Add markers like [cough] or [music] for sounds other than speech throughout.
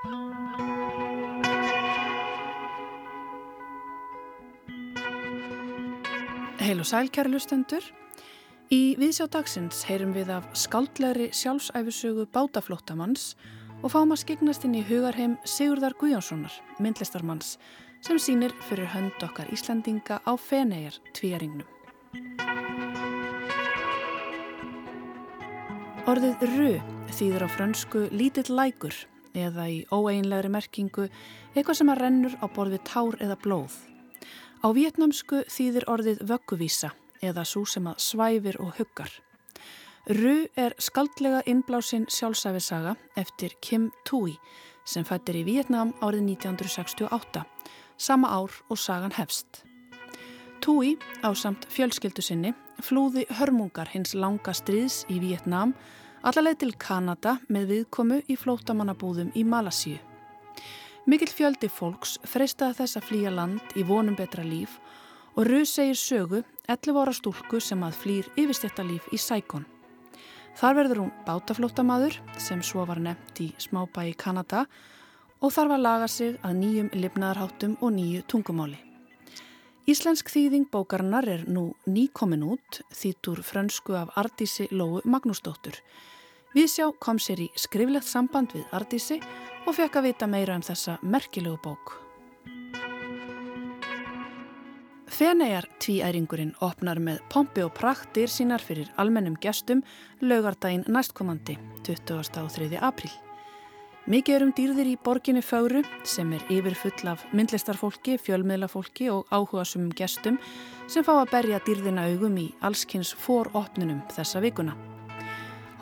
Heil og sæl kæri lustendur. Í viðsjá dagsins heyrum við af skáldlegri sjálfsæfisögu bátaflóttamanns og fáum að skeignast inn í hugarheim Sigurðar Guðjónssonar, myndlistarmanns, sem sínir fyrir hönd okkar Íslandinga á Fenegar tvíaringnum. Orðið ru þýður á frönsku lítill lækur eða í óeinlegri merkingu eitthvað sem að rennur á borði tár eða blóð. Á vietnamsku þýðir orðið vögguvísa eða svo sem að svæfir og huggar. Ru er skaldlega innblásinn sjálfsæfisaga eftir Kim Tui sem fættir í Vietnam árið 1968, sama ár og sagan hefst. Tui á samt fjölskyldu sinni flúði hörmungar hins langa stríðs í Vietnam allarleið til Kanada með viðkomu í flótamannabúðum í Malasíu. Mikill fjöldi fólks freystaði þess að flýja land í vonum betra líf og Ruð segir sögu 11 ára stúlku sem að flýr yfirstéttalíf í Sækon. Þar verður hún bátaflótamaður sem svo var nefnt í smábæ í Kanada og þarf að laga sig að nýjum lifnaðarháttum og nýju tungumáli. Íslensk þýðing bókarinnar er nú nýkomin út þýttur frönsku af Ardísi Lóu Magnúsdóttur. Viðsjá kom sér í skriflegt samband við Ardísi og fekk að vita meira um þessa merkilegu bók. Feneiar tvíæringurinn opnar með pompi og praktir sínar fyrir almennum gestum laugardaginn næstkomandi 23. apríl. Mikið er um dýrðir í borginni Fögru sem er yfirfull af myndlistarfólki, fjölmiðlafólki og áhugasumum gestum sem fá að berja dýrðina augum í allskynns foropnunum þessa vikuna.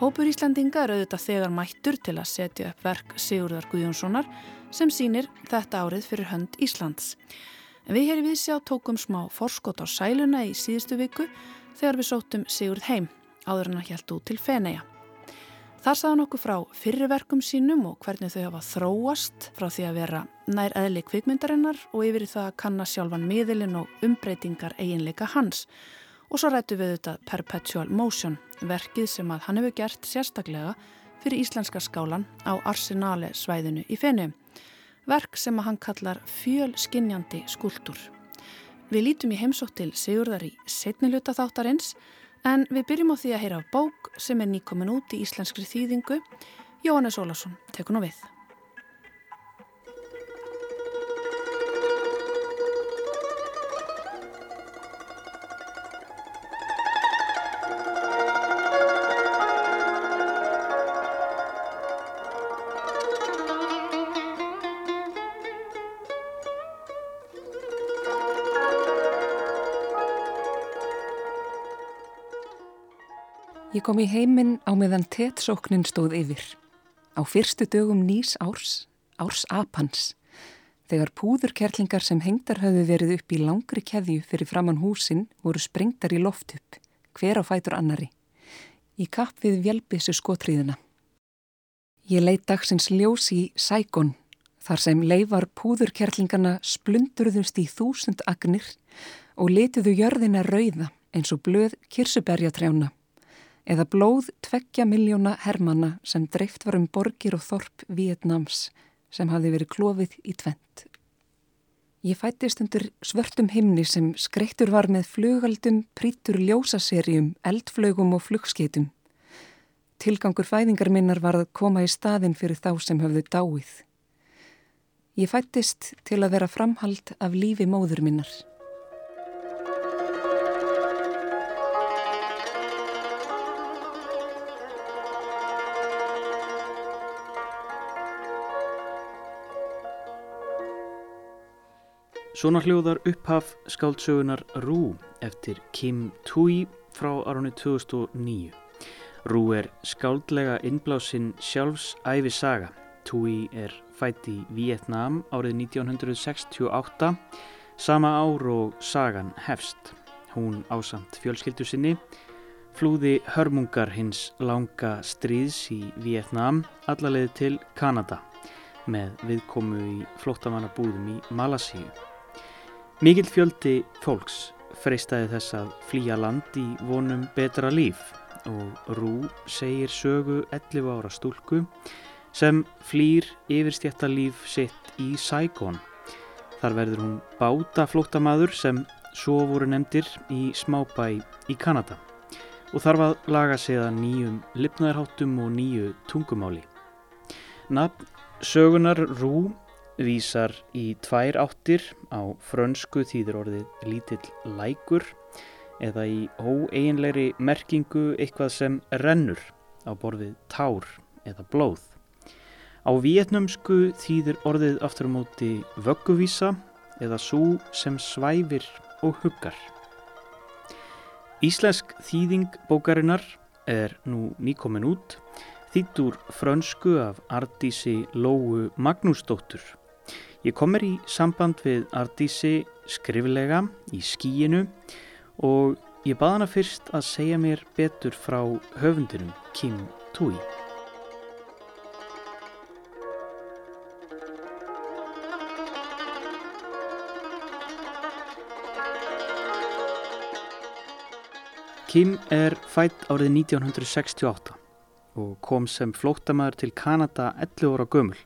Hópur Íslandinga er auðvitað þegar mættur til að setja upp verk Sigurðar Guðjónssonar sem sínir þetta árið fyrir hönd Íslands. En við hér í Vísjá tókum smá forskot á sæluna í síðustu viku þegar við sótum Sigurð heim áður hann að hjælt út til Feneja. Þar saðan okkur frá fyrirverkum sínum og hvernig þau hafa þróast frá því að vera nær eðli kvikmyndarinnar og yfir það að kanna sjálfan miðilinn og umbreytingar eiginleika hans og svo rættu við þetta Perpetual Motion, verkið sem að hann hefur gert sérstaklega fyrir íslenska skálan á Arsenale svæðinu í fennu. Verk sem að hann kallar fjölskinjandi skúldur. Við lítum í heimsótt til Sigurðar í setniluta þáttarins en við byrjum á því að heyra af bók sem er nýkomin út í íslenskri þýðingu. Jóhannes Ólarsson tekur nú við. Ég kom í heiminn á meðan tettsóknin stóð yfir. Á fyrstu dögum nýs árs, árs apans, þegar púðurkerlingar sem hengtar höfðu verið upp í langri keðju fyrir framann húsin voru sprengtar í loft upp, hver á fætur annari, í kapp við vjelbissu skotriðina. Ég leitt dagsins ljós í Sækon, þar sem leifar púðurkerlingarna splundurðust í þúsund agnir og letuðu jörðina rauða eins og blöð kirsuberjatrjána eða blóð tveggja miljóna hermana sem dreift var um borgir og þorp Vietnams sem hafði verið klófið í tvent. Ég fættist undir svörtum himni sem skreittur var með flugaldum, prítur ljósaserjum, eldflögum og flugskeitum. Tilgangur fæðingar minnar var að koma í staðin fyrir þá sem höfðu dáið. Ég fættist til að vera framhald af lífi móður minnar. Svona hljóðar upphaf skáldsögunar Rú eftir Kim Tui frá árunni 2009. Rú er skáldlega innblásinn sjálfs æfi saga. Tui er fætt í Vietnam árið 1968, sama ár og sagan hefst. Hún ásamt fjölskyldu sinni flúði hörmungar hins langa stríðs í Vietnam allarleið til Kanada með viðkomu í flóttamannabúðum í Malasíu. Mikið fjöldi fólks freystaði þess að flýja land í vonum betra líf og Rú segir sögu 11 ára stúlku sem flýr yfirstjættalíf sitt í Saigon. Þar verður hún bátaflóttamaður sem svo voru nefndir í smábæ í Kanada og þarf að laga að nýjum lipnaðarháttum og nýju tungumáli. Nafn sögunar Rú vísar í tvær áttir á frönsku þýður orðið lítill lækur eða í óeinlegri merkingu eitthvað sem rennur á borðið tár eða blóð. Á vietnamsku þýðir orðið aftur á móti vögguvísa eða svo sem svæfir og huggar. Íslensk þýðing bókarinnar er nú nýkomin út, þýtt úr frönsku af Ardísi Lóu Magnúsdóttur. Ég kom mér í samband við Ardísi skriflega í skíinu og ég baða hana fyrst að segja mér betur frá höfundinum Kim Tui. Kim er fætt árið 1968 og kom sem flóttamæður til Kanada 11 ára gömul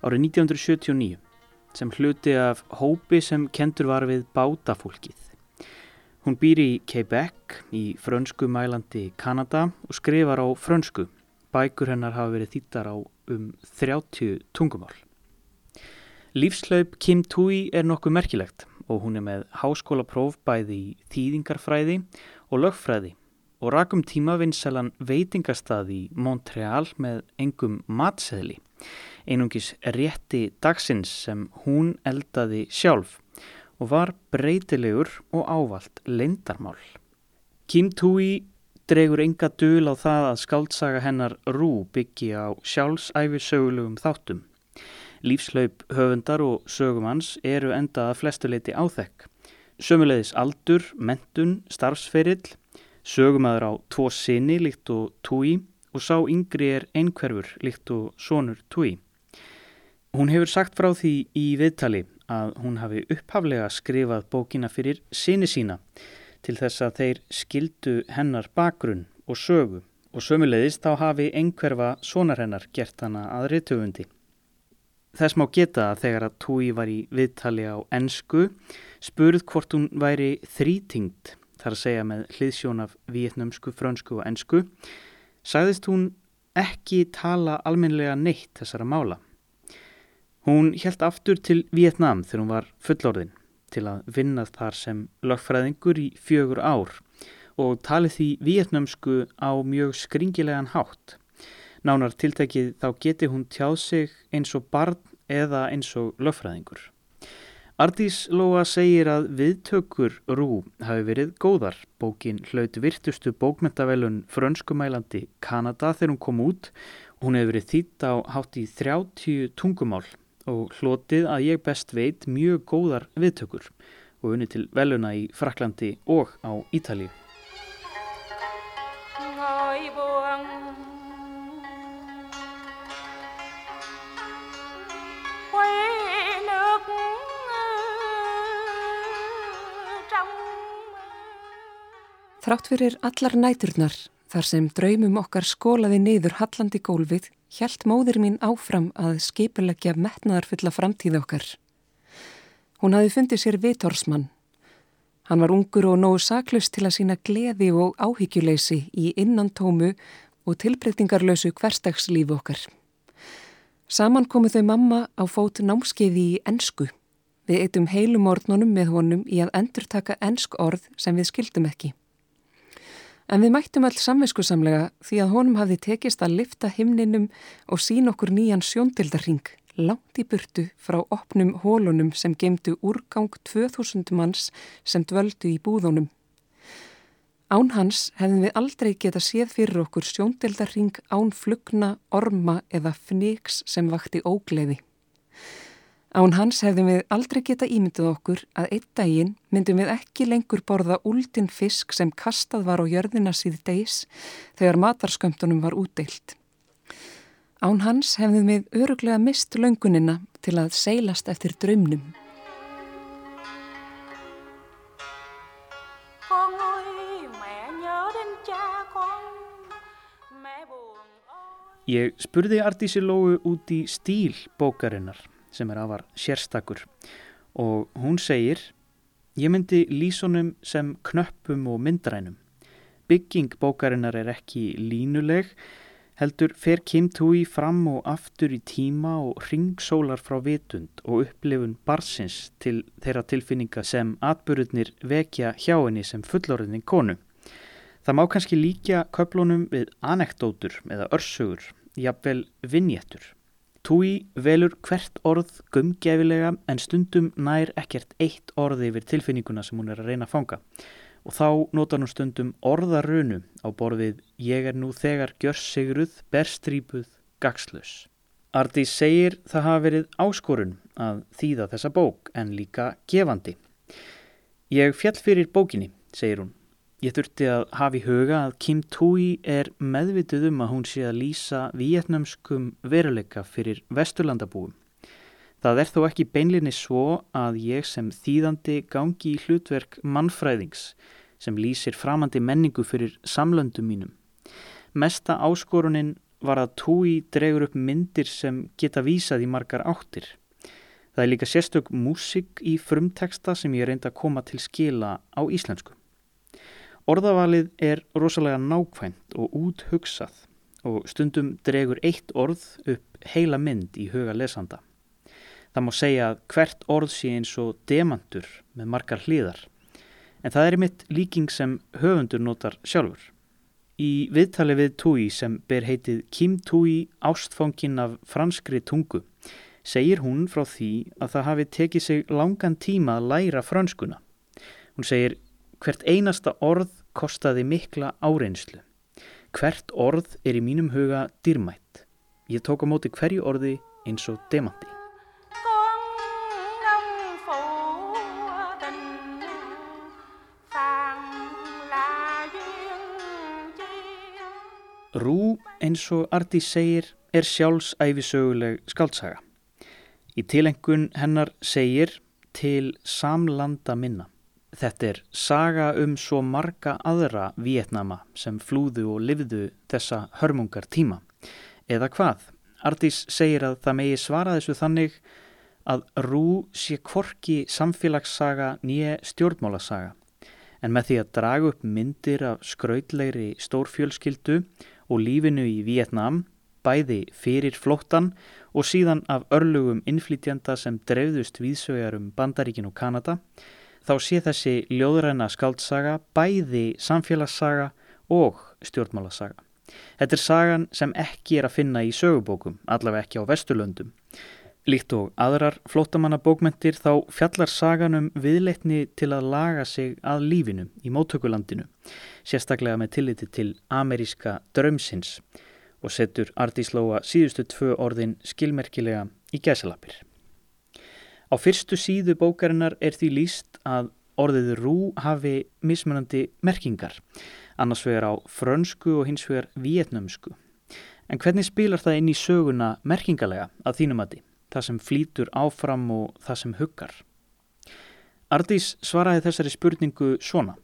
árið 1979 sem hluti af hópi sem kentur var við bátafólkið. Hún býr í Quebec í frönsku mælandi Kanada og skrifar á frönsku. Bækur hennar hafa verið þýttar á um 30 tungumál. Lífslaup Kim Tui er nokkuð merkilegt og hún er með háskólapróf bæði í þýðingarfræði og lögfræði og rakum tíma vinselan veitingastað í Montreal með engum matseðli, einungis rétti dagsins sem hún eldaði sjálf og var breytilegur og ávalt leindarmál. Kim Tui dregur enga dul á það að skáldsaga hennar Rú byggi á sjálfsæfisögulegum þáttum. Lífslaup höfundar og sögumanns eru endað að flestuleiti áþekk. Sömulegis aldur, mentun, starfsferill, sögumæður á tvo sinni líkt og túi og sá yngri er einhverfur líkt og sonur túi. Hún hefur sagt frá því í viðtali að hún hafi upphaflega skrifað bókina fyrir sinni sína til þess að þeir skildu hennar bakgrunn og sögu og sömulegis þá hafi einhverfa sonar hennar gert hana að ritugundi. Þess má geta að þegar að Túi var í viðtali á ennsku spurð hvort hún væri þrítingt, þar að segja með hliðsjón af vietnamsku, frönsku og ennsku, sagðist hún ekki tala almenlega neitt þessara mála. Hún helt aftur til Vietnam þegar hún var fullorðin til að vinna þar sem lögfræðingur í fjögur ár og talið því vietnamsku á mjög skringilegan hátt. Nánar tiltekið þá geti hún tjáð sig eins og barn eða eins og löffræðingur. Ardís Lóa segir að viðtökur Rú hafi verið góðar. Bókin hlaut virtustu bókmentavelun frönskumælandi Kanada þegar hún kom út. Hún hefur verið þýtt á hátt í 30 tungumál og hlotið að ég best veit mjög góðar viðtökur og unni til veluna í Fraklandi og á Ítalíu. Þrátt fyrir allar næturnar, þar sem draumum okkar skólaði neyður hallandi gólfið, hjælt móðir mín áfram að skipulegja metnaðarfulla framtíð okkar. Hún hafi fundið sér vitorsmann. Hann var ungur og nógu saklust til að sína gleði og áhyggjuleysi í innantómu og tilbreytingarlausu hverstagslífu okkar. Saman komu þau mamma á fót námskeiði í ensku. Við eitum heilum orðnunum með honum í að endurtaka ensk orð sem við skildum ekki. En við mættum all samviskusamlega því að honum hafði tekist að lifta himninum og sín okkur nýjan sjóndildarring langt í burtu frá opnum hólunum sem gemdu úrgang 2000 manns sem dvöldu í búðunum. Án hans hefðum við aldrei geta séð fyrir okkur sjóndildarring án flugna, orma eða fniks sem vakti ógleði. Án hans hefðum við aldrei geta ímyndið okkur að einn daginn myndum við ekki lengur borða úldin fisk sem kastað var á jörðina síð deis þegar matarskömmtunum var útdeilt. Án hans hefðum við öruglega mist löngunina til að seilast eftir draumnum. Ég spurði Artísi Lóu út í stíl bókarinnar sem er afar sérstakur og hún segir Ég myndi lísunum sem knöppum og myndrænum. Bygging bókarinnar er ekki línuleg, heldur fer Kim Tui fram og aftur í tíma og ringsólar frá vitund og upplifun barsins til þeirra tilfinninga sem atbyrðunir vekja hjá henni sem fullorðinni konu. Það má kannski líka köplunum við anekdótur eða örsugur, jafnvel vinnjættur. Túi velur hvert orð gumgefilega en stundum nær ekkert eitt orði yfir tilfinninguna sem hún er að reyna að fanga og þá notar hún stundum orðarunu á borðið ég er nú þegar gjörsigruð, berstrýpuð, gagslus. Ardi segir það hafa verið áskorun að þýða þessa bók en líka gefandi. Ég fjall fyrir bókinni, segir hún. Ég þurfti að hafa í huga að Kim Tui er meðvitið um að hún sé að lýsa vietnamskum veruleika fyrir vesturlandabúum. Það er þó ekki beinlinni svo að ég sem þýðandi gangi í hlutverk mannfræðings sem lýsir framandi menningu fyrir samlöndum mínum. Mesta áskorunin var að Tui dregur upp myndir sem geta vísað í margar áttir. Það er líka sérstök músik í frumteksta sem ég reynda að koma til skila á íslensku. Orðavalið er rosalega nákvæmt og úthugsað og stundum dregur eitt orð upp heila mynd í huga lesanda. Það má segja að hvert orð sé eins og demantur með margar hlýðar, en það er mitt líking sem höfundur notar sjálfur. Í viðtali við Túi sem ber heitið Kim Túi ástfóngin af franskri tungu segir hún frá því að það hafi tekið sig langan tíma að læra franskuna. Hún segir Hvert einasta orð kostaði mikla áreinslu. Hvert orð er í mínum huga dýrmætt. Ég tók á móti hverju orði eins og demanti. Rú, eins og Arti segir, er sjálfsæfisöguleg skaldsaga. Í tilengun hennar segir til samlanda minna. Þetta er saga um svo marga aðra Vietnama sem flúðu og livðu þessa hörmungar tíma. Eða hvað? Artís segir að það megi svara þessu þannig að Rú sé kvorki samfélagssaga nýje stjórnmálasaga. En með því að draga upp myndir af skrautlegri stórfjölskyldu og lífinu í Vietnam, bæði fyrir flóttan og síðan af örlugum innflytjanda sem drefðust viðsögjar um Bandaríkin og Kanada, þá sé þessi ljóðræna skaldsaga bæði samfélagssaga og stjórnmálasaga. Þetta er sagan sem ekki er að finna í sögubókum, allavega ekki á Vesturlöndum. Líkt og aðrar flótamannabókmentir þá fjallar saganum viðleitni til að laga sig að lífinu í móttökulandinu, sérstaklega með tilliti til ameríska drömsins og setur Artíslóa síðustu tvö orðin skilmerkilega í gæsalapir. Á fyrstu síðu bókarinnar er því líst að orðið rú hafi mismunandi merkingar, annars vegar á frönsku og hins vegar vietnamsku. En hvernig spilar það inn í söguna merkingalega að þínum aði, það sem flýtur áfram og það sem huggar? Ardís svaraði þessari spurningu svona.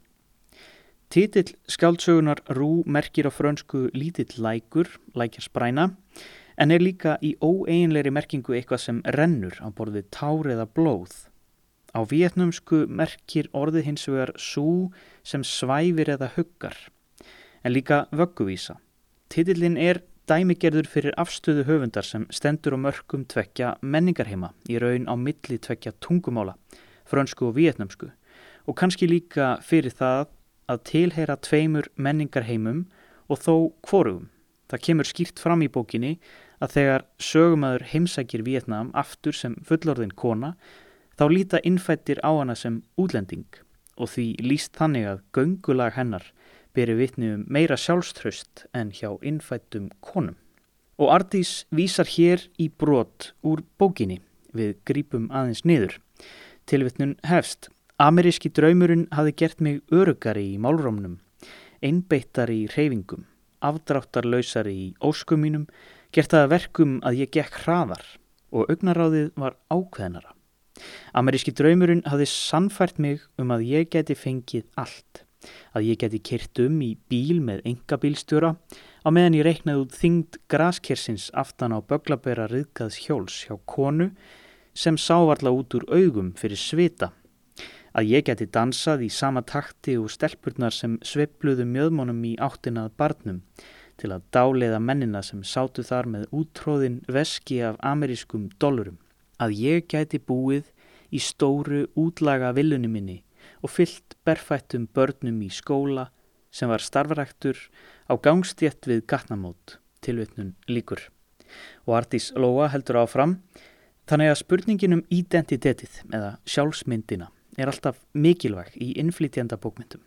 Títill skáldsögunar rú merkir á frönsku lítill lækur, lækjar spræna, en er líka í óeinleiri merkingu eitthvað sem rennur á borðið tár eða blóð. Á vietnumsku merkir orðið hins vegar sú sem svæfir eða huggar, en líka vögguvísa. Titillin er dæmigerður fyrir afstöðu höfundar sem stendur á mörgum tvekja menningarheima í raun á milli tvekja tungumála, frönsku og vietnumsku, og kannski líka fyrir það að tilheyra tveimur menningarheimum og þó hvorugum. Það kemur skýrt fram í bókinni að þegar sögumæður heimsækir Vietnam aftur sem fullorðin kona þá líta innfættir á hana sem útlending og því líst þannig að göngulag hennar beri vitni um meira sjálfströst en hjá innfættum konum. Og Ardís vísar hér í brot úr bókinni við grípum aðeins niður. Tilvittnun hefst. Ameríski draumurinn hafi gert mig örugari í málrómnum, einbeittari í reyfingum, afdráttarlausari í óskum mínum, gert það verkum að ég gekk hraðar og augnaráðið var ákveðnara. Ameríski draumurinn hafði sannfært mig um að ég geti fengið allt. Að ég geti kyrt um í bíl með engabílstjóra á meðan ég reiknaði út þyngd graskersins aftan á böglabera riðkaðs hjóls hjá konu sem sávarla út úr augum fyrir svita. Að ég geti dansað í sama takti og stelpurnar sem sveipluðu mjöðmónum í áttinað barnum til að dáleiða mennina sem sátu þar með útróðin veski af amerískum dollurum. Að ég gæti búið í stóru útlaga villunni minni og fyllt berfættum börnum í skóla sem var starfaræktur á gangstjett við gatnamót, tilvitnun líkur. Og Artís Lóa heldur áfram, þannig að spurningin um identitetið eða sjálfsmyndina er alltaf mikilvæg í innflytjanda bókmyndum.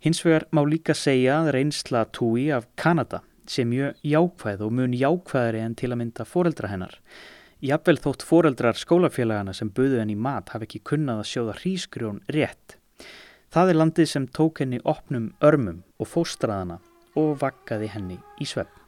Hins vegar má líka segja að reynsla Túi af Kanada sé mjög jákvæð og mun jákvæðari en til að mynda foreldra hennar. Jafnvel þótt foreldrar skólafélagana sem buðu henni mat hafi ekki kunnað að sjóða hrísgrjón rétt. Það er landið sem tók henni opnum örmum og fóstraðana og vakkaði henni í svepp.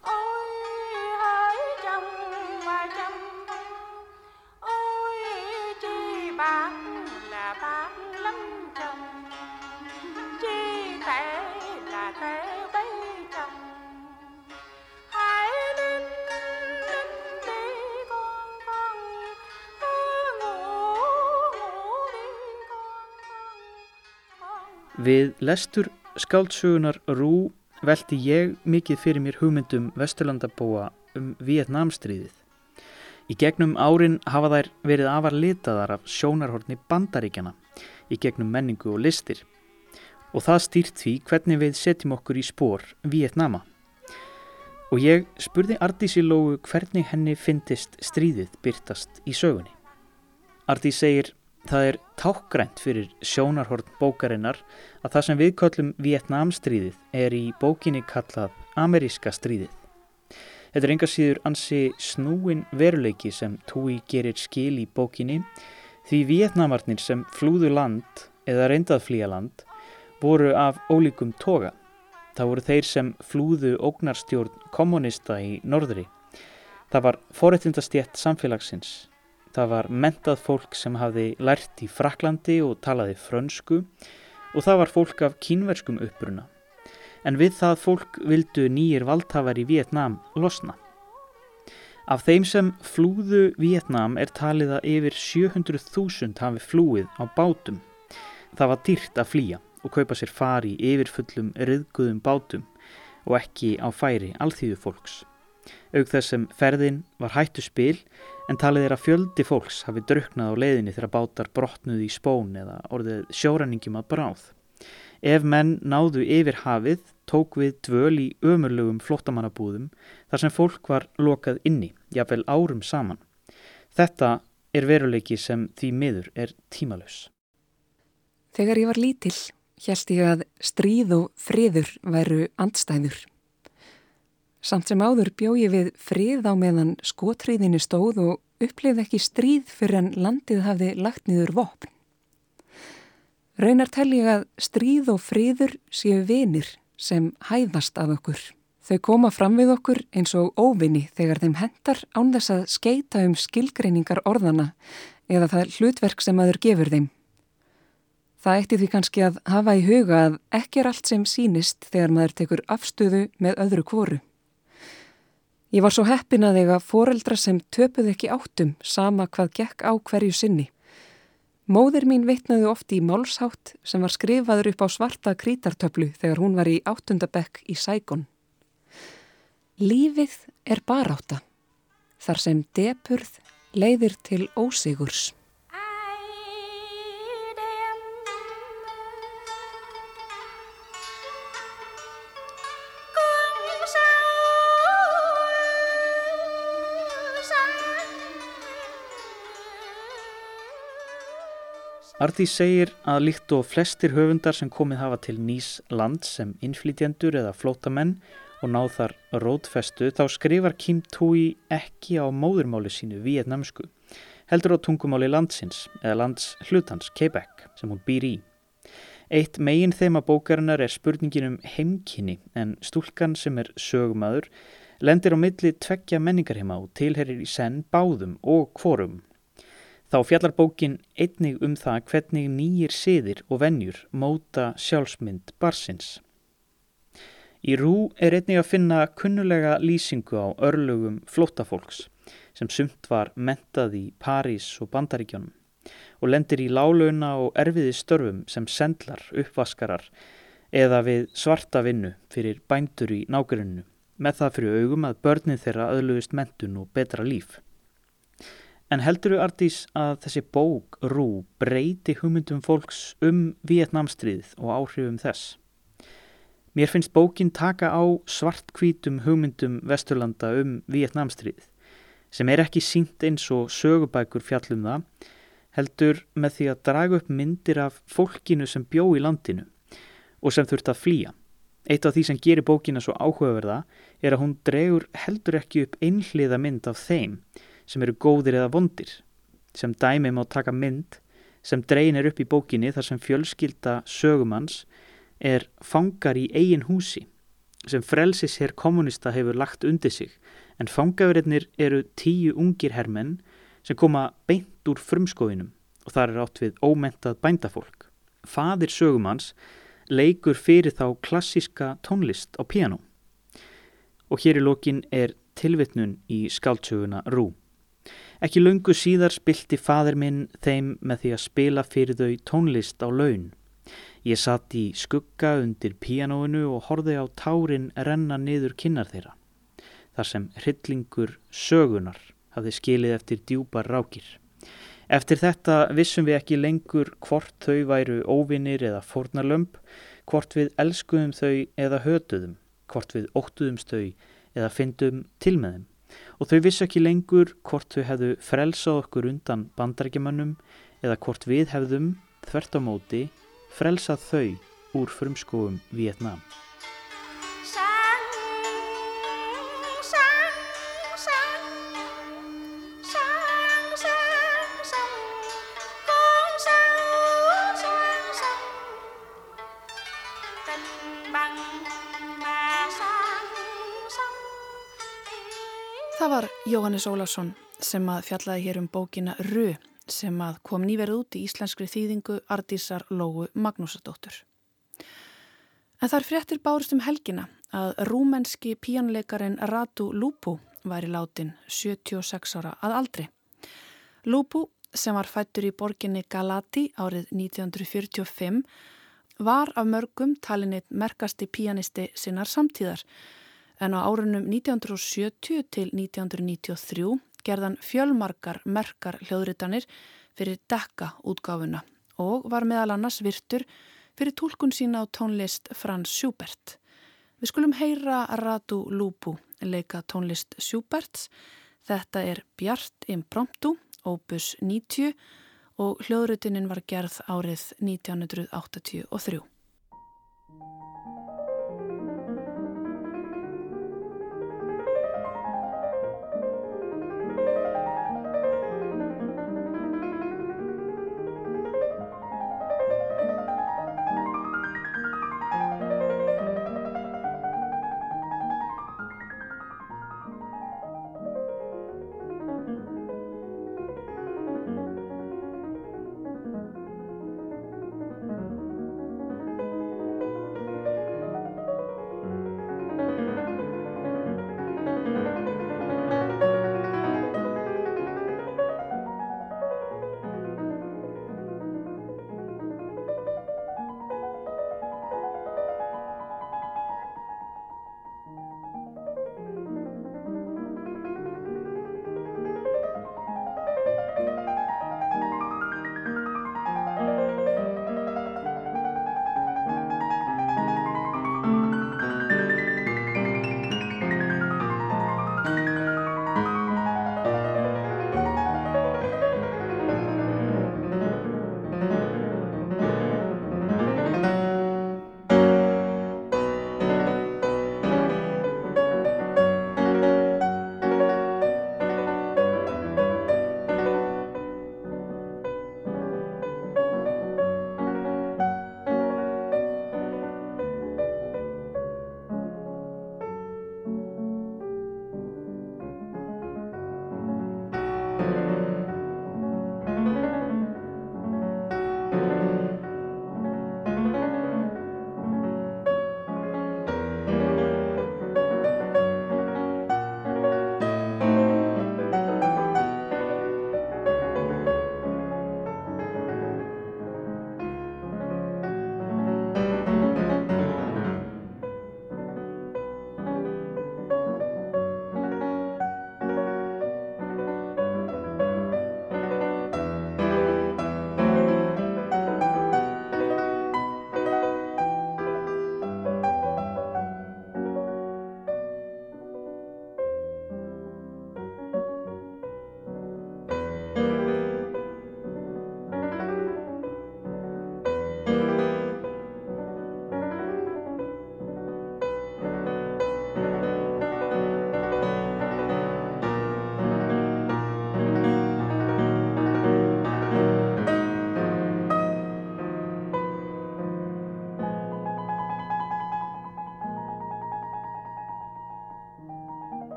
Við lestur skáldsögunar Rú veldi ég mikið fyrir mér hugmyndum Vesturlandabóa um Vietnamstríðið. Í gegnum árin hafa þær verið afar litaðar af sjónarhorni bandaríkjana í gegnum menningu og listir og það stýrt því hvernig við setjum okkur í spór Vietnama. Og ég spurði Ardísi Lógu hvernig henni fyndist stríðið byrtast í sögunni. Ardís segir Það er tákgrænt fyrir sjónarhort bókarinnar að það sem við köllum Vietnamstríðið er í bókinni kallað Ameríska stríðið. Þetta er enga síður ansi snúin veruleiki sem Túi gerir skil í bókinni því Vietnamarnir sem flúðu land eða reyndað flýja land voru af ólíkum toga. Það voru þeir sem flúðu ógnarstjórn kommunista í norðri. Það var forrættindastjett samfélagsins Það var mentað fólk sem hafði lært í Fraklandi og talaði frönsku og það var fólk af kínverskum uppruna. En við það fólk vildu nýjir valdhafar í Vietnám losna. Af þeim sem flúðu Vietnám er talið að yfir 700.000 hafi flúið á bátum. Það var dýrt að flýja og kaupa sér fari yfirfullum riðguðum bátum og ekki á færi alþýðu fólks. Aug þess sem ferðin var hættu spil en talið er að fjöldi fólks hafi druknað á leiðinni þegar bátar brotnuði í spón eða orðið sjóræningjum að bráð. Ef menn náðu yfir hafið tók við dvöl í ömurlugum flottamannabúðum þar sem fólk var lokað inni, jáfnvel árum saman. Þetta er veruleiki sem því miður er tímalus. Þegar ég var lítill, held ég að stríð og friður væru andstæður. Samt sem áður bjóði við frið á meðan skotriðinni stóð og upplifði ekki stríð fyrir en landið hafði lagt niður vopn. Raunar tel ég að stríð og friður séu vinir sem hæðast af okkur. Þau koma fram við okkur eins og óvinni þegar þeim hendar án þess að skeita um skilgreiningar orðana eða það hlutverk sem aður gefur þeim. Það eitti því kannski að hafa í huga að ekki er allt sem sínist þegar maður tekur afstöðu með öðru kvoru. Ég var svo heppin að eiga foreldra sem töpuð ekki áttum sama hvað gekk á hverju sinni. Móðir mín veitnaði ofti í málshátt sem var skrifaður upp á svarta krítartöflu þegar hún var í áttundabekk í Sækon. Lífið er baráta, þar sem depurð leiðir til ósigurs. Artís segir að líkt og flestir höfundar sem komið hafa til nýs land sem innflytjendur eða flótamenn og náð þar rótfestu þá skrifar Kim Tui ekki á móðurmáli sínu vietnamsku, heldur á tungumáli landsins eða lands hlutans Quebec sem hún býr í. Eitt megin þema bókarinnar er spurningin um heimkynni en stúlkan sem er sögumadur lendir á milli tveggja menningarheima og tilherir í senn báðum og kvorum. Þá fjallar bókin einnig um það hvernig nýjir siðir og vennjur móta sjálfsmynd barsins. Í rú er einnig að finna kunnulega lýsingu á örlugum flótafólks sem sumt var mentað í París og Bandaríkjónum og lendir í lálauna og erfiði störfum sem sendlar, uppvaskarar eða við svarta vinnu fyrir bændur í nákvæmunu með það fyrir augum að börnin þeirra öðluðist mentun og betra líf. En heldur þú Ardís að þessi bók Rú breyti hugmyndum fólks um Vietnamstríð og áhrifum þess? Mér finnst bókin taka á svartkvítum hugmyndum Vesturlanda um Vietnamstríð sem er ekki sínt eins og sögubækur fjallum það heldur með því að draga upp myndir af fólkinu sem bjó í landinu og sem þurft að flýja. Eitt af því sem gerir bókina svo áhugaverða er að hún dregur heldur ekki upp einhliða mynd af þeim sem eru góðir eða vondir. Sem dæmi má taka mynd sem dreyin er upp í bókinni þar sem fjölskylda sögumanns er fangar í eigin húsi sem frelsis hér kommunista hefur lagt undir sig en fangaverinnir eru tíu ungir hermenn sem koma beint úr frumskóinum og þar er átt við ómentað bændafólk. Fadir sögumanns leikur fyrir þá klassiska tónlist á piano. Og hér í lokin er tilvitnun í skáltsöguna Rú. Ekki lungu síðar spilti fadir minn þeim með því að spila fyrir þau tónlist á laun. Ég satt í skugga undir pianoinu og horfi á tárin renna niður kinnar þeirra. Þar sem hryllingur sögunar hafði skilið eftir djúpar rákir. Eftir þetta vissum við ekki lengur hvort þau væru óvinnir eða fórnarlömp, hvort við elskuðum þau eða hötuðum, hvort við óttuðumst þau eða fyndum til með þeim. Og þau vissu ekki lengur hvort þau hefðu frelsað okkur undan bandarækjumannum eða hvort við hefðum, þvert á móti, frelsað þau úr frumskóum Vietnám. Var Jóhannes Ólason sem að fjallaði hér um bókina Rö sem að kom nýverð út í íslenskri þýðingu Ardísar Lógu Magnúsadóttur. En þar fréttir bárust um helgina að rúmenski píanleikarin Ratu Lupu væri látin 76 ára að aldri. Lupu sem var fættur í borginni Galati árið 1945 var af mörgum talinni merkasti píanisti sinnar samtíðar en á árunum 1970 til 1993 gerðan fjölmarkar merkar hljóðritanir fyrir dekka útgáfuna og var meðal annars virtur fyrir tólkun sína á tónlist Frans Schubert. Við skulum heyra Ratu Lupu leika tónlist Schuberts. Þetta er Bjart Impromptu, opus 90 og hljóðrutinin var gerð árið 1983.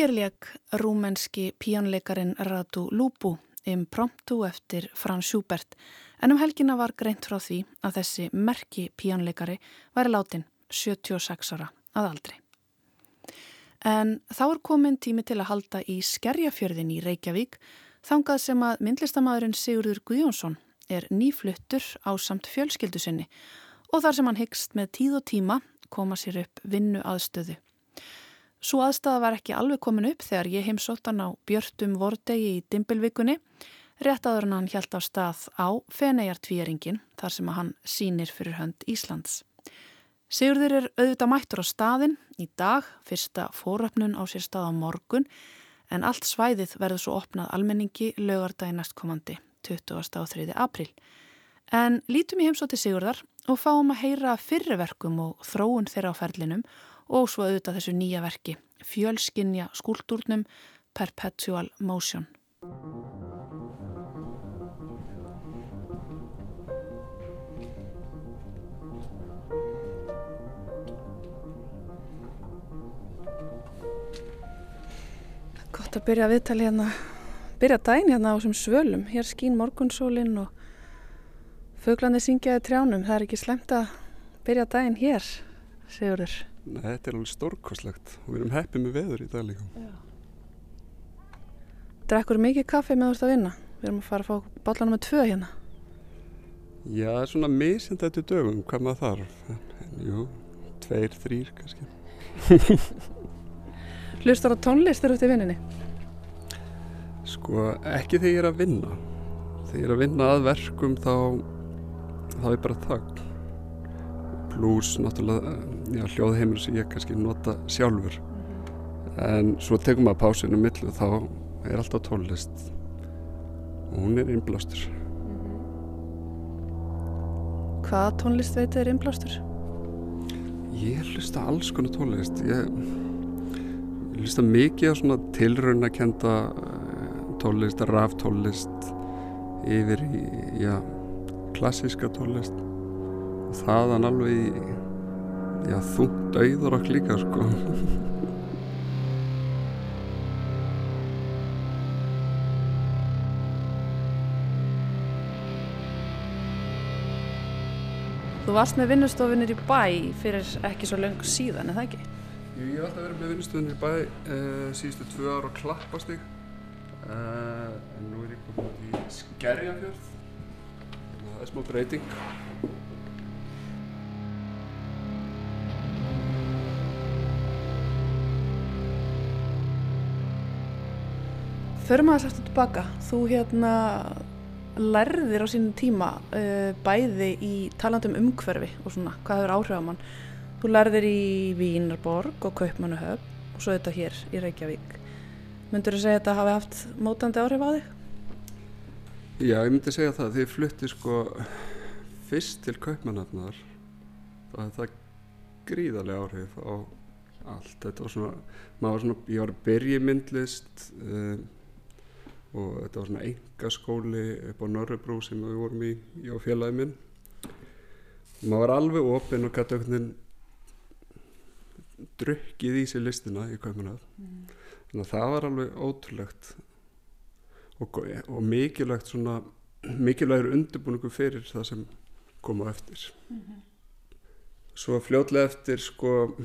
Hér leik rúmenski píjónleikarin Radu Lupu impromptu eftir Frans Schubert en um helgina var greint frá því að þessi merki píjónleikari væri látin 76 ára að aldrei. En þá er komin tími til að halda í skerjafjörðin í Reykjavík þangað sem að myndlistamæðurinn Sigurður Guðjónsson er nýfluttur á samt fjölskyldu sinni og þar sem hann hyggst með tíð og tíma koma sér upp vinnu aðstöðu. Svo aðstæða var ekki alveg komin upp þegar ég heimsótt hann á Björtum Vordegi í Dimbilvikunni, rétt aður en hann hjælt á stað á Feneijartvíjaringin þar sem hann sínir fyrir hönd Íslands. Sigurður er auðvitað mættur á staðin í dag, fyrsta fóröfnun á sér stað á morgun, en allt svæðið verður svo opnað almenningi lögardagi næstkomandi 23. april. En lítum í heimsótti Sigurðar og fáum að heyra fyrriverkum og þróun þeirra á ferlinum og svo auðvitað þessu nýja verki, fjölskinja skúltúrnum Perpetual Motion. Gott að byrja að viðtali hérna, byrja dæn hérna á þessum svölum. Hér skín morgunsólinn og föglandi syngjaði trjánum. Það er ekki slemt að byrja dæn hér, Sigurður. Nei, þetta er alveg stórkoslegt og við erum heppið með veður í dag líka. Drekkur mikið kaffi með ert að vinna? Við erum að fara að fá bállanum með tvö hérna. Já, svona misend þetta dögum, hvað maður þarf. En, jú, tveir, þrýr kannski. [laughs] Hlustar á tónlist eru út í vinninni? Sko, ekki þegar ég er að vinna. Þegar ég er að vinna að verkum þá, þá er bara þögn. Plus, náttúrulega, já, hljóðheimur sem ég kannski nota sjálfur. En svo tekum maður pásinu millu og þá er alltaf tónlist. Og hún er innblástur. Hvaða tónlist veit er innblástur? Ég hlusta alls konar tónlist. Ég, hlusta mikið á svona tilraunakenda tónlist, ráftónlist yfir í, já, klassiska tónlist. Og þaðan alveg já, þungt auður okkur líka, sko. Þú varst með vinnustofinir í bæ fyrir ekki svo löngu síðan, er það ekki? Jú, ég hef alltaf verið með vinnustofinir í bæ uh, síðustu tvö ára á klappastík. Uh, en nú er ég komin í Skerjafjörð. Það er smá breyting. Förum aðeins eftir tilbaka. Þú hérna lærðir á sínum tíma uh, bæði í talandum umhverfi og svona, hvað hefur áhrif á mann. Þú lærðir í Vínarborg og Kaupmannuhöf og svo þetta hér í Reykjavík. Myndur þú segja að þetta hafi haft mótandi áhrif á þig? Já, ég myndi segja það. Þegar ég flutti sko fyrst til Kaupmannhafnar hefði það gríðarlega áhrif á allt. Þetta var svona, maður var svona, ég var að byrja í myndlist um, og þetta var svona engaskóli upp á Norrebrú sem við vorum í, ég og félagi minn. Maður var alveg opinn og gæti auknin drukkið í sig listina í Kaupmannhafn. Mm. Þannig að það var alveg ótrúlegt og, og mikilvægt svona, mikilvægur undirbúningu fyrir það sem kom á eftir. Mm -hmm. Svo fljótlega eftir sko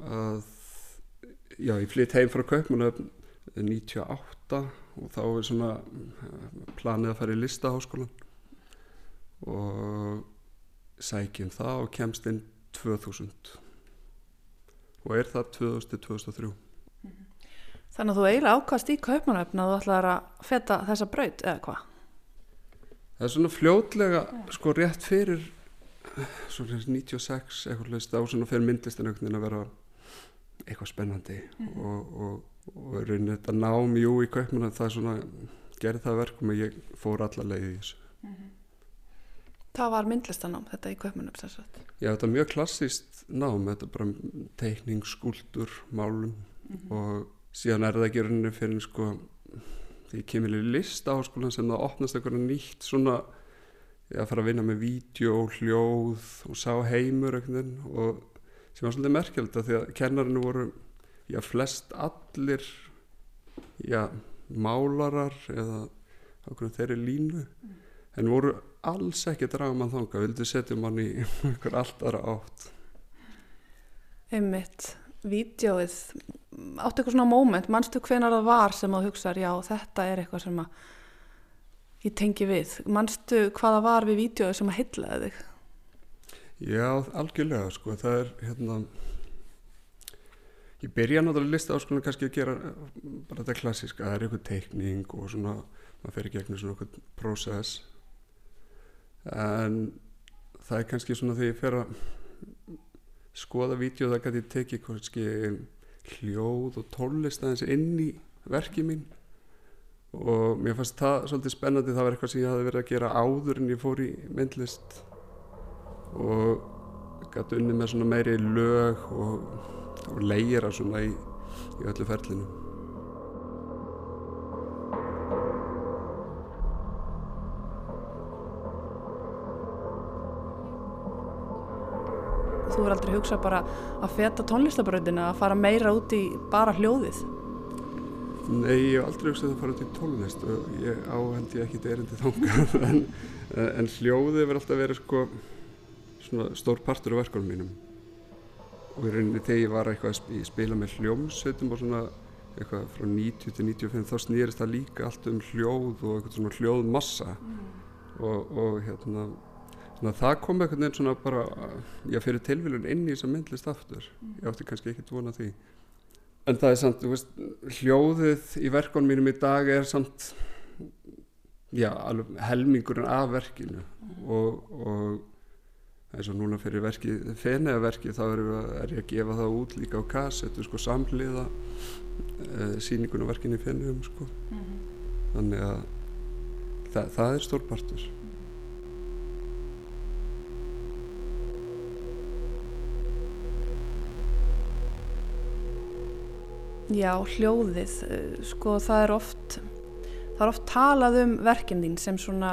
að, já, ég flytt heim frá Kaupmannhafn 98 og þá er svona planið að fara í listaháskólan og sækjum það og kemst inn 2000 og er það 2000-2003 Þannig að þú eiginlega ákast í kaupmanöfn að þú ætlaði að feta þessa braut eða hvað? Það er svona fljótlega sko rétt fyrir svona 96 eitthvað hlust á svona fyrir myndlistinögnin að vera eitthvað spennandi mm -hmm. og, og, og raunin þetta nám jú í kaupmanöfn það er svona gerði það verkum að ég fór alla leið í þessu mm -hmm. Það var myndlistanám þetta í kaupmanöfn þess að? Já þetta er mjög klassíst nám þetta er bara teikning, skúldur, málum mm -hmm. og síðan er það ekki rauninni fyrir sko því kemur í list á skólan sem það opnast eitthvað nýtt svona ég að fara að vinna með vídeo hljóð og sá heimur og sem var svolítið merkjald að því að kennarinn voru já, flest allir já, málarar eða okkur þeirri línu. En voru alls ekki að draga mann þanga, vildu setja mann í [laughs] einhver allt aðra átt. Einmitt, vídjóið áttu eitthvað svona moment, manstu hvenar það var sem þú hugsaður, já þetta er eitthvað sem að ég tengi við? Manstu hvaða var við vídjóið sem að heitlaði þig? Já, algjörlega sko, það er hérna ég byrja náttúrulega að lista áskonum kannski að gera bara þetta klassíska, það er eitthvað teikning og svona, maður fer í gegnum svona eitthvað prósess. En það er kannski svona þegar ég fer að skoða vídeo það kannski tekið kannski hljóð og tónlist aðeins inn í verkið mín. Og mér fannst það svolítið spennandi það var eitthvað sem ég hafi verið að gera áður en ég fór í myndlist. Og gæti unni með svona meiri lög og, og leira svona í, í öllu ferlinu. Þú er aldrei hugsað bara að feta tónlistabröndina að fara meira út í bara hljóðið? Nei, ég hef aldrei hugsað að fara út í tónlist og ég áheld ég ekki erindi þangað [laughs] en, en hljóðið verður alltaf verið sko svona stór partur af verkunum mínum og í rauninni þegar ég var eitthvað að spila með hljómsveitum og svona eitthvað frá 90 til 95 þá snýrist það líka allt um hljóð og eitthvað svona hljóðmassa mm. og, og hérna svona það kom eitthvað nefn svona bara já fyrir tilvílun inn í þessa myndlist aftur mm. ég átti kannski ekki dvona því en það er samt, þú veist, hljóðið í verkunum mínum í dag er samt já, alveg helmingurinn af verkinu mm. og, og eins og núna fyrir verki, fenniða verki þá er, ég að gefa það út líka á kassettu sko samliða e, síningun og verkinni fenniðum sko. Mm -hmm. þannig að það, það er stórpartur Já, hljóðið, sko það er oft það er oft talað um verkinn þín sem svona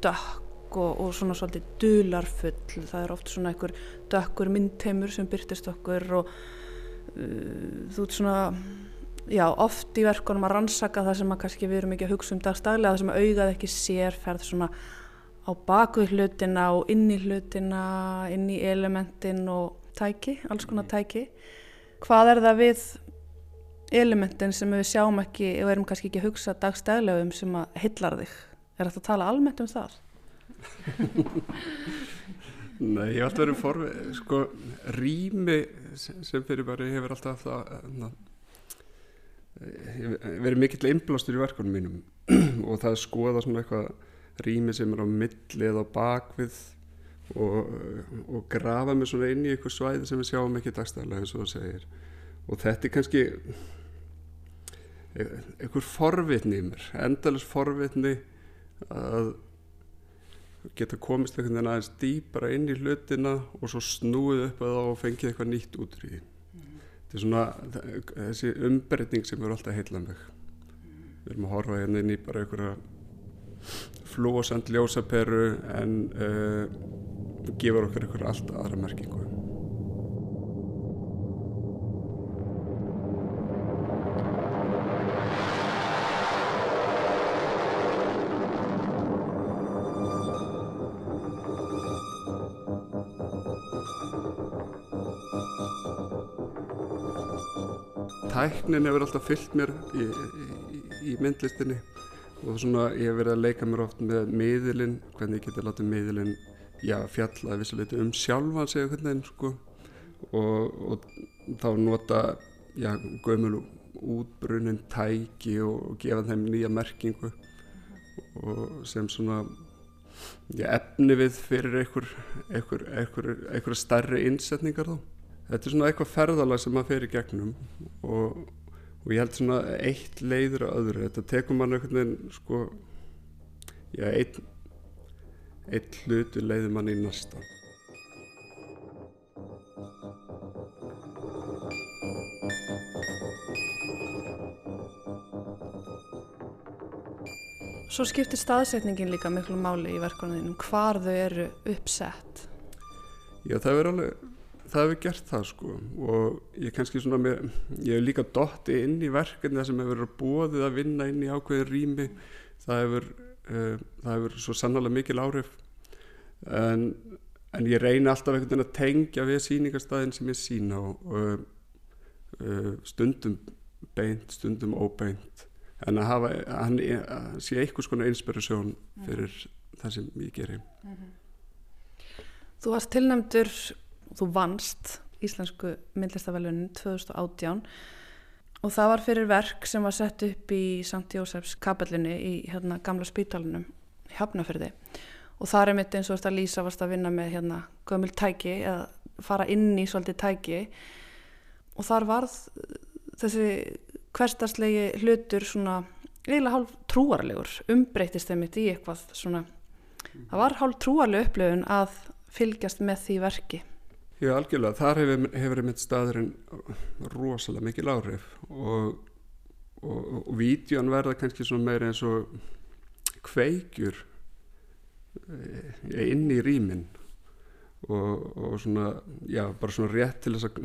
dökk og, og svona svolítið dularfull. Það er oft svona einhver dökkur myndteimur sem byrtist okkur og uh, þú ert svona já, oft í verkunum að rannsaka það sem að kannski við erum ekki að hugsa um dagstaglega það sem að augað ekki sér ferð svona á baku hlutina og inn í hlutina inn í elementin og tæki, alls konar tæki. Hvað er það við elementin sem við sjáum ekki og erum kannski ekki að hugsa dagstæðlega um sem að hillar þig? Er þetta að tala almennt um það? Nei, ég hef alltaf verið forvið sko, rými sem fyrir bara hefur alltaf það na, verið mikill einblástur í verkunum mínum. [clears throat] Og það er skoða svona eitthvað rými sem er á milli eða á bakvið og, og grafa mig svona inn í eitthvað svæði sem við sjáum ekki dagstæðlega eins og það segir. Og þetta er kannski einhver forvitni í mér endalus forvitni að geta komist einhvern veginn aðeins dýpara inn í hlutina og svo snúið upp að það og fengið eitthvað nýtt út í mm. þetta er svona þessi umbreyting sem er alltaf heila mig mm. við erum að horfa hérna inn í bara einhverja flósand ljósaperu en uh, gefur okkur einhverja allt aðra merkingu tæknin hefur alltaf fyllt mér í, í, í myndlistinni og svona ég hef verið að leika mér oft með miðilinn, hvernig ég geti látið miðilinn já, fjalla vissuleiti um sjálfan segja hvernig sko. Og, og þá nota já, gömul útbrunnin tæki og, og gefa þeim nýja merkingu og sem svona já, efni við fyrir einhver, einhver, einhver, einhver starri innsetningar þá. Þetta er svona eitthvað ferðalag sem maður fer í gegnum og, og ég held svona eitt leiður að öðru. Þetta tekur mann einhvern veginn sko já, einn einn hlutu leiður mann í næsta. Svo skiptir staðsetningin líka miklu máli í verkunum þínum hvar þau eru uppsett. Já, það verður alveg það hefur gert það sko. Og ég kannski svona með, ég hef líka dotti inn í verkefni það sem hefur verið bóðið að vinna inn í ákveðin rými. Það hefur, uh, það hefur svo sannlega mikil áhrif. En, en ég reyni alltaf einhvern veginn að tengja við síningarstaðin sem ég sína og uh, uh, stundum beint, stundum óbeint. En að hafa, að hann sé einhvers konar inspirasjón fyrir það sem ég gerir Þú varst tilnæmdur þú vannst Íslensku myndlistavælunin 2018 og það var fyrir verk sem var sett upp í St. Jósefs kapellinu í hérna gamla spítalunum Hafnafjörði og það er mitt eins og þetta Lísa varst að vinna með hérna gömul tæki eða fara inn í svolítið tæki. Og þar varð þessi hverstarslegi hlutur svona eiginlega hálf trúarlegur umbreytist þeim mitt í eitthvað svona það var hálf trúarleg upplifun að fylgjast með því verki Já, algjörlega, þar hefur, hefur einmitt staðurinn rosalega mikil áhrif og, og, og vídjón verða kannski svona meira eins og kveikjur inn í rýmin og, og svona, já, bara svona rétt til þess að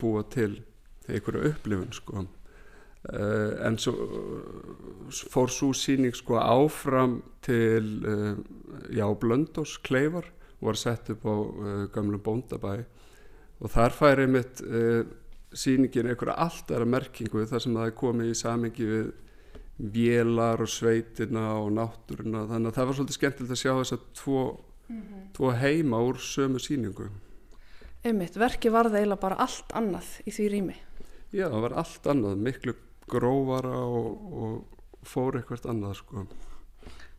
búa til einhverju upplifun, sko. Uh, en svo fór svo síning sko áfram til, uh, já, Blöndós Kleifar var sett upp á uh, gamlum bóndabæ. Og þar færi mitt uh, síningin einhverja alltara merkingu þar sem það er komið í samengi við vélar og sveitina og náttúruna. Þannig að það var svolítið skemmtilegt að sjá þess að tvo, mm -hmm. tvo heima úr sömu síningu Einmitt, verki var það eiginlega bara allt annað í því rými. Já, það var allt annað, miklu grófara og, og fór eitthvað annað sko.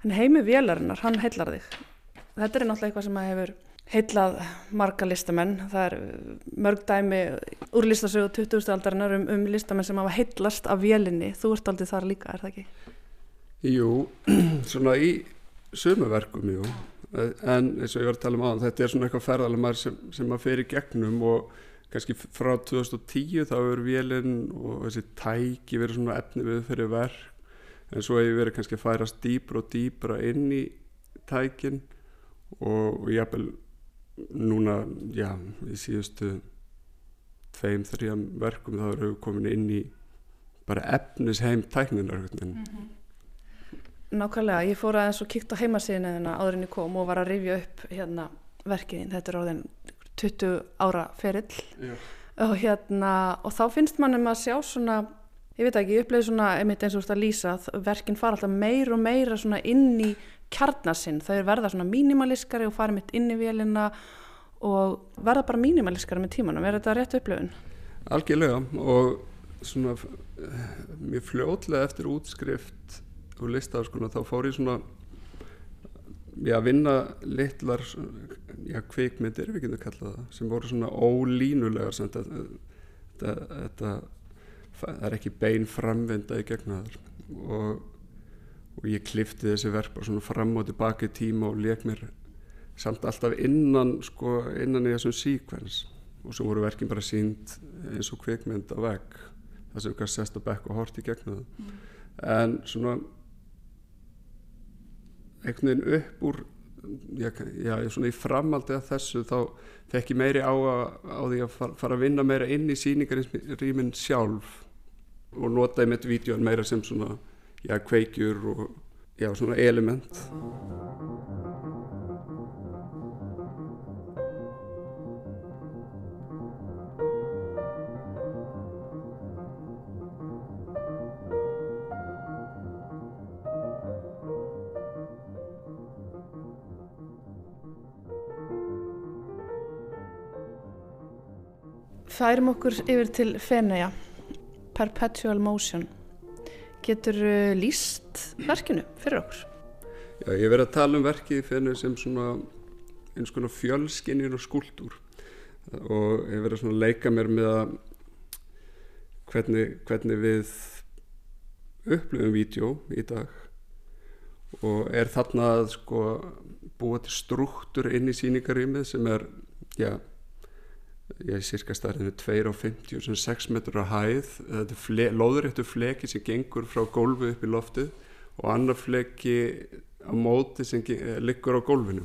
En heimi vélarinnar, hann heillar þig þetta er náttúrulega eitthvað sem að hefur heillað marga listamenn það er mörg dæmi úr listasögu 20. aldarinnar um, um listamenn sem hafa heillast af vélinni þú ert aldrei þar líka, er það ekki? Jú, [clears throat] svona í sömuverkum, jú en eins og ég var að tala um aðan, þetta er svona eitthvað ferðalemar sem, sem að fer í gegnum og kannski frá 2010 þá er vélinn og þessi tæki verið svona efni við fyrir verk en svo hefur verið kannski að færast dýbra og dýbra inn í tækin og jáfnvel núna, já, í síðustu tveim, þrjum verkum þá eru við komin inn í bara efnis heim tækninar mm -hmm. Nákvæmlega, ég fór aðeins og kíkt á heimasíðinu þeirna áðurinn ég kom og var að rifja upp hérna verkiðin, þetta er orðin 20 ára ferill. Og hérna, og þá finnst mannum að sjá svona, ég veit ekki, ég uppleiði svona einmitt eins og þú veist að lýsa, verkin fara alltaf meir og meira svona inn í kjarnasinn, þau verða svona mínimaliskari og fara mitt inn í vélina og verða bara mínimaliskari með tímanum, er þetta rétt upplöfun? Algjörlega og svona mjög fljótlega eftir útskrift og listaðarskona þá fór ég svona já, vinna litlar já, kvikmyndir, við getum kallað það sem voru svona ólínulegar þetta, þetta, þetta það er ekki bein framvinda í gegna þar og og ég klifti þessi verk bara svona fram og tilbaka í tíma og leik mér samt alltaf innan sko, innan í þessum síkvens og svo voru verkin bara sínd eins og kvikmynd á vegg það sem kannski sest að bekk og hort í gegna það. Mm. en svona einhvern veginn upp úr já, já, svona í framaldi að þessu þá fekk ég meiri á, að, á því að fara, að vinna meira inn í síningarinn sjálf og nota í mitt vídjón meira sem svona já, kveikjur og já, svona element. Færum okkur yfir til Fenea Perpetual Motion. Getur líst verkinu fyrir okkur? Já, ég verði að tala um verkið fyrir sem svona eins konar fjölskinir og skúldur og ég verði að leika mér með að hvernig, hvernig við upplöfum vídeo í dag. Og er þarna að sko búa til struktúr inn í síningarýmið sem er, já ég er cirka starfinu 2,50 og 6 metrur á hæð. Þetta er loðuréttu fleki sem gengur frá gólfu upp í loftið og annar fleki á móti sem liggur á gólfinu.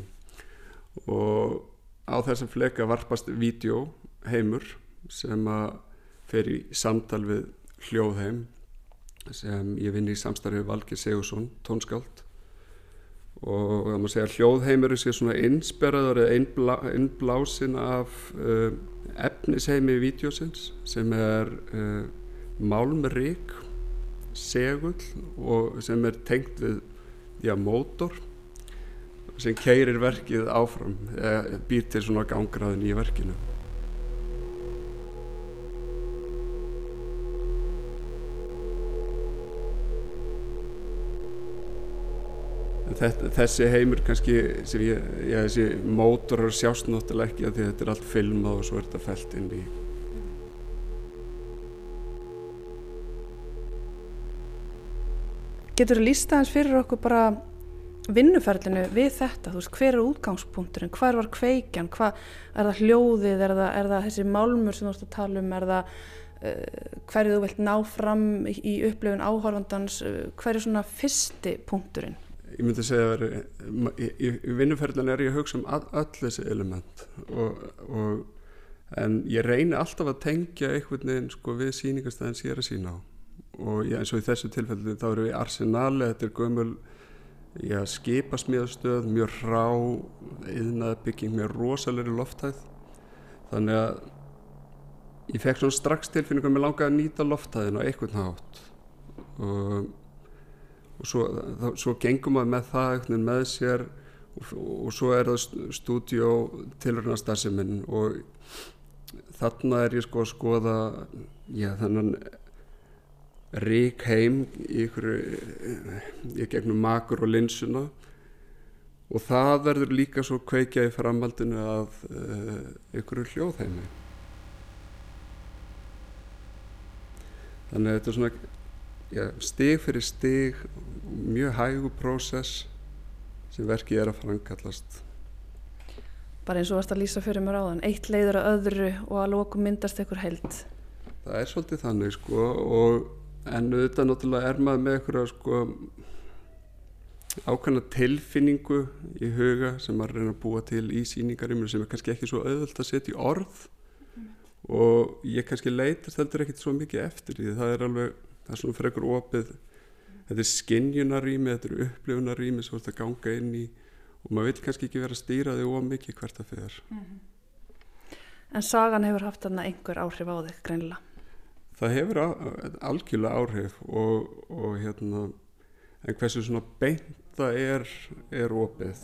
Og á þessum fleka varpast vídeo heimur sem að fer í samtal við hljóðheim sem ég vinn í samstarfið Valgir Sigursson, tónskáld og það maður segja hljóðheimurinn sé svona einsperraður eða einblá, einblásin af uh, efnisheimi í vídeosins sem er uh, málmrik segull og sem er tengt við já, mótor sem keirir verkið áfram eða býr til svona gangraðin í verkinu Þetta, þessi heimur kannski sem ég, ég þessi mótorar sjást náttúrulega ekki að að þetta er allt filmað og svo er þetta fælt inn í Getur þú lísta hans fyrir okkur bara vinnuferlinu við þetta, þú veist, hver er útgangspunkturinn, hver var kveikjan, hvað er það hljóðið, er það, er það þessi málmur sem þú ætti að tala um, er það uh, hverju þú vilt ná fram í, upplifun áhörfandans, uh, hver er svona fyrsti punkturinn? Ég myndi segja að í, í, í vinnuferlinu er ég að hugsa um all, all þessi element og, og en ég reyni alltaf að tengja einhvern veginn sko við síningastæðin sem ég er að sína á. Og já, eins og í þessu tilfellu þá eru við arsenali, þetta er gömul já, skipasmíðastöð mjög rá yðnaðbygging með rosalegri lofthæð. Þannig að ég fekk svona strax tilfinningu að mér langaði að nýta lofthæðin á einhvern hátt. Og, og svo, þá, svo gengum maður með það með sér og, og svo er það stúdjó tilhörnastarsiminn og þarna er ég sko að skoða já, þennan rík heim í ykkur í gegnum makur og linsuna. Og það verður líka svo kveikja í framhaldinu að uh, ykkur hljóðheimi. Þannig að þetta er svona stig fyrir stig mjög hægu prósess sem verkið er að framkallast. Bara eins og varst að lýsa fyrir mér áðan eitt leiður að öðru og að lóku myndast ykkur held Það er svolítið þannig sko og en auðvitað náttúrulega er maður með eitthvað sko ákvæmna tilfinningu í huga sem maður reynar að búa til í síningarimur sem er kannski ekki svo auðvöld að setja í orð. Mm. og ég kannski leitast heldur ekkert svo mikið eftir því. Það er alveg, það er svona fyrir ekkur opið. Þetta er skinnjunarými, þetta er upplifunarými sem þú ert að ganga inn í og maður vil kannski ekki vera að stýra þig ómikið hvert að fyrir mm -hmm. En sagan hefur haft þarna einhver áhrif á þig greinlega það hefur algjörlega áhrif og, og hérna en hversu svona beint það er er opið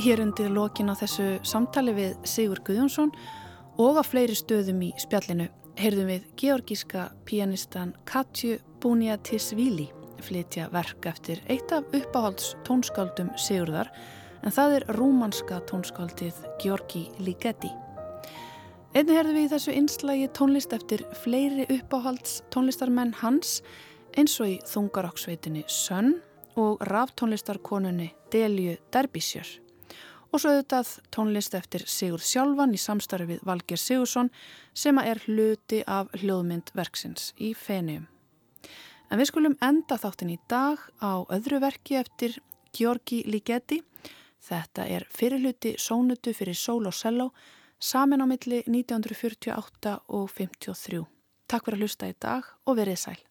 Hér undir lokin á þessu samtali við Sigur Guðjónsson og á fleiri stöðum í spjallinu heyrðum við georgíska pianistan Katju Buniatisvili flytja verk eftir eitt af uppáhalds tónskáldum Sigurðar en það er rúmanska tónskáldið Georgi Ligeti. Einnig heyrðum við í þessu einslægi tónlist eftir fleiri uppáhalds tónlistarmenn hans eins og í þungaroksveitinni Sönn og ráftónlistarkonunni Delju Derbísjör og svo auðvitað tónlist eftir Sigurd Sjálfan í samstarfi við Valger Sigursson sem er hluti af hljóðmynd verksins í Fenium. En við skulum enda þáttin í dag á öðru verki eftir Georgi Ligeti. Þetta er fyrirluti sónutu fyrir sól og selló samin á milli 1948 og 53. Takk fyrir að hlusta í dag og verið sæl.